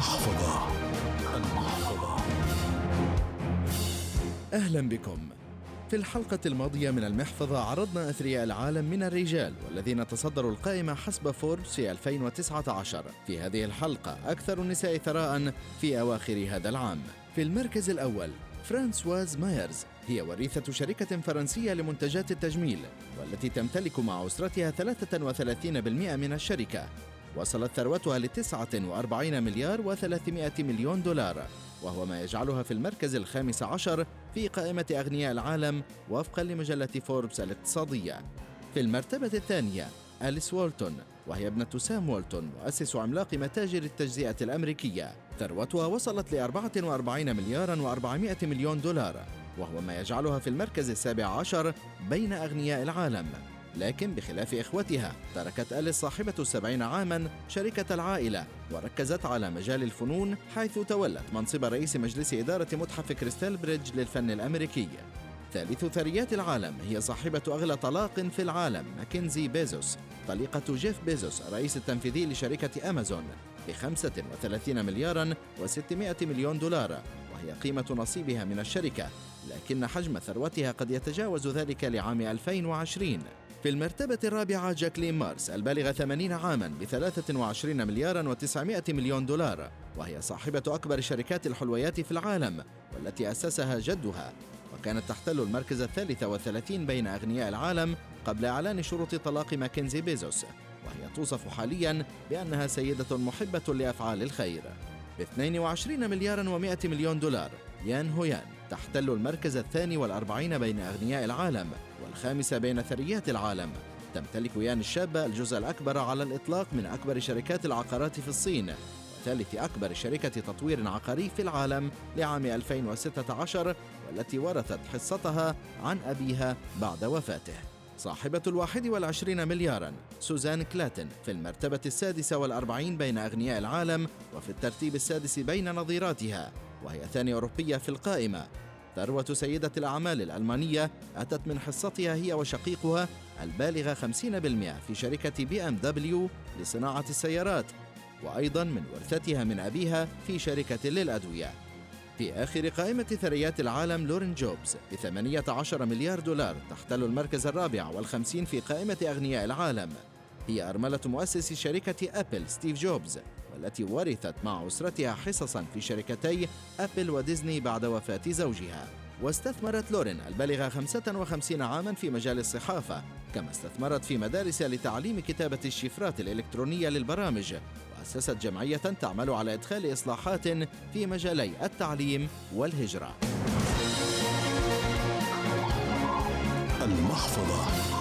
المحفظة. المحفظة. أهلا بكم. في الحلقة الماضية من المحفظة عرضنا أثرياء العالم من الرجال والذين تصدروا القائمة حسب فوربس في 2019 في هذه الحلقة أكثر النساء ثراء في أواخر هذا العام. في المركز الأول فرانسواز مايرز هي وريثة شركة فرنسية لمنتجات التجميل والتي تمتلك مع أسرتها 33% من الشركة. وصلت ثروتها ل 49 مليار و300 مليون دولار وهو ما يجعلها في المركز الخامس عشر في قائمة أغنياء العالم وفقا لمجلة فوربس الاقتصادية. في المرتبة الثانية أليس وولتون وهي ابنة سام وولتون مؤسس عملاق متاجر التجزئة الأمريكية. ثروتها وصلت ل 44 مليارا و400 مليون دولار وهو ما يجعلها في المركز السابع عشر بين أغنياء العالم. لكن بخلاف إخوتها تركت أليس صاحبة السبعين عاما شركة العائلة وركزت على مجال الفنون حيث تولت منصب رئيس مجلس إدارة متحف كريستال بريدج للفن الأمريكي. ثالث ثريات العالم هي صاحبة أغلى طلاق في العالم ماكنزي بيزوس طليقة جيف بيزوس الرئيس التنفيذي لشركة أمازون ب 35 مليارا و600 مليون دولار وهي قيمة نصيبها من الشركة لكن حجم ثروتها قد يتجاوز ذلك لعام 2020 في المرتبة الرابعة جاكلين مارس البالغة 80 عاما ب 23 مليارا و900 مليون دولار وهي صاحبة أكبر شركات الحلويات في العالم والتي أسسها جدها. وكانت تحتل المركز الثالث والثلاثين بين أغنياء العالم قبل إعلان شروط طلاق ماكنزي بيزوس وهي توصف حاليا بأنها سيدة محبة لأفعال الخير. ب 22 مليارا و100 مليون دولار يان هويان. تحتل المركز الثاني والأربعين بين أغنياء العالم والخامسة بين ثريات العالم. تمتلك يان الشابة الجزء الأكبر على الإطلاق من أكبر شركات العقارات في الصين وثالث أكبر شركة تطوير عقاري في العالم لعام 2016 والتي ورثت حصتها عن أبيها بعد وفاته. صاحبة الواحد والعشرين مليارا سوزان كلاتن في المرتبة السادسة والأربعين بين أغنياء العالم وفي الترتيب السادس بين نظيراتها. وهي ثاني أوروبية في القائمة. ثروة سيدة الأعمال الألمانية أتت من حصتها هي وشقيقها البالغة 50% في شركة بي أم دبليو لصناعة السيارات وأيضا من ورثتها من أبيها في شركة للأدوية. في آخر قائمة ثريات العالم لورين جوبز ب 18 مليار دولار تحتل المركز الرابع والخمسين في قائمة أغنياء العالم. هي أرملة مؤسس شركة أبل ستيف جوبز. والتي ورثت مع أسرتها حصصا في شركتي أبل وديزني بعد وفاة زوجها. واستثمرت لورين البالغة 55 عاما في مجال الصحافة كما استثمرت في مدارس لتعليم كتابة الشفرات الإلكترونية للبرامج وأسست جمعية تعمل على إدخال إصلاحات في مجالي التعليم والهجرة. المحفظة.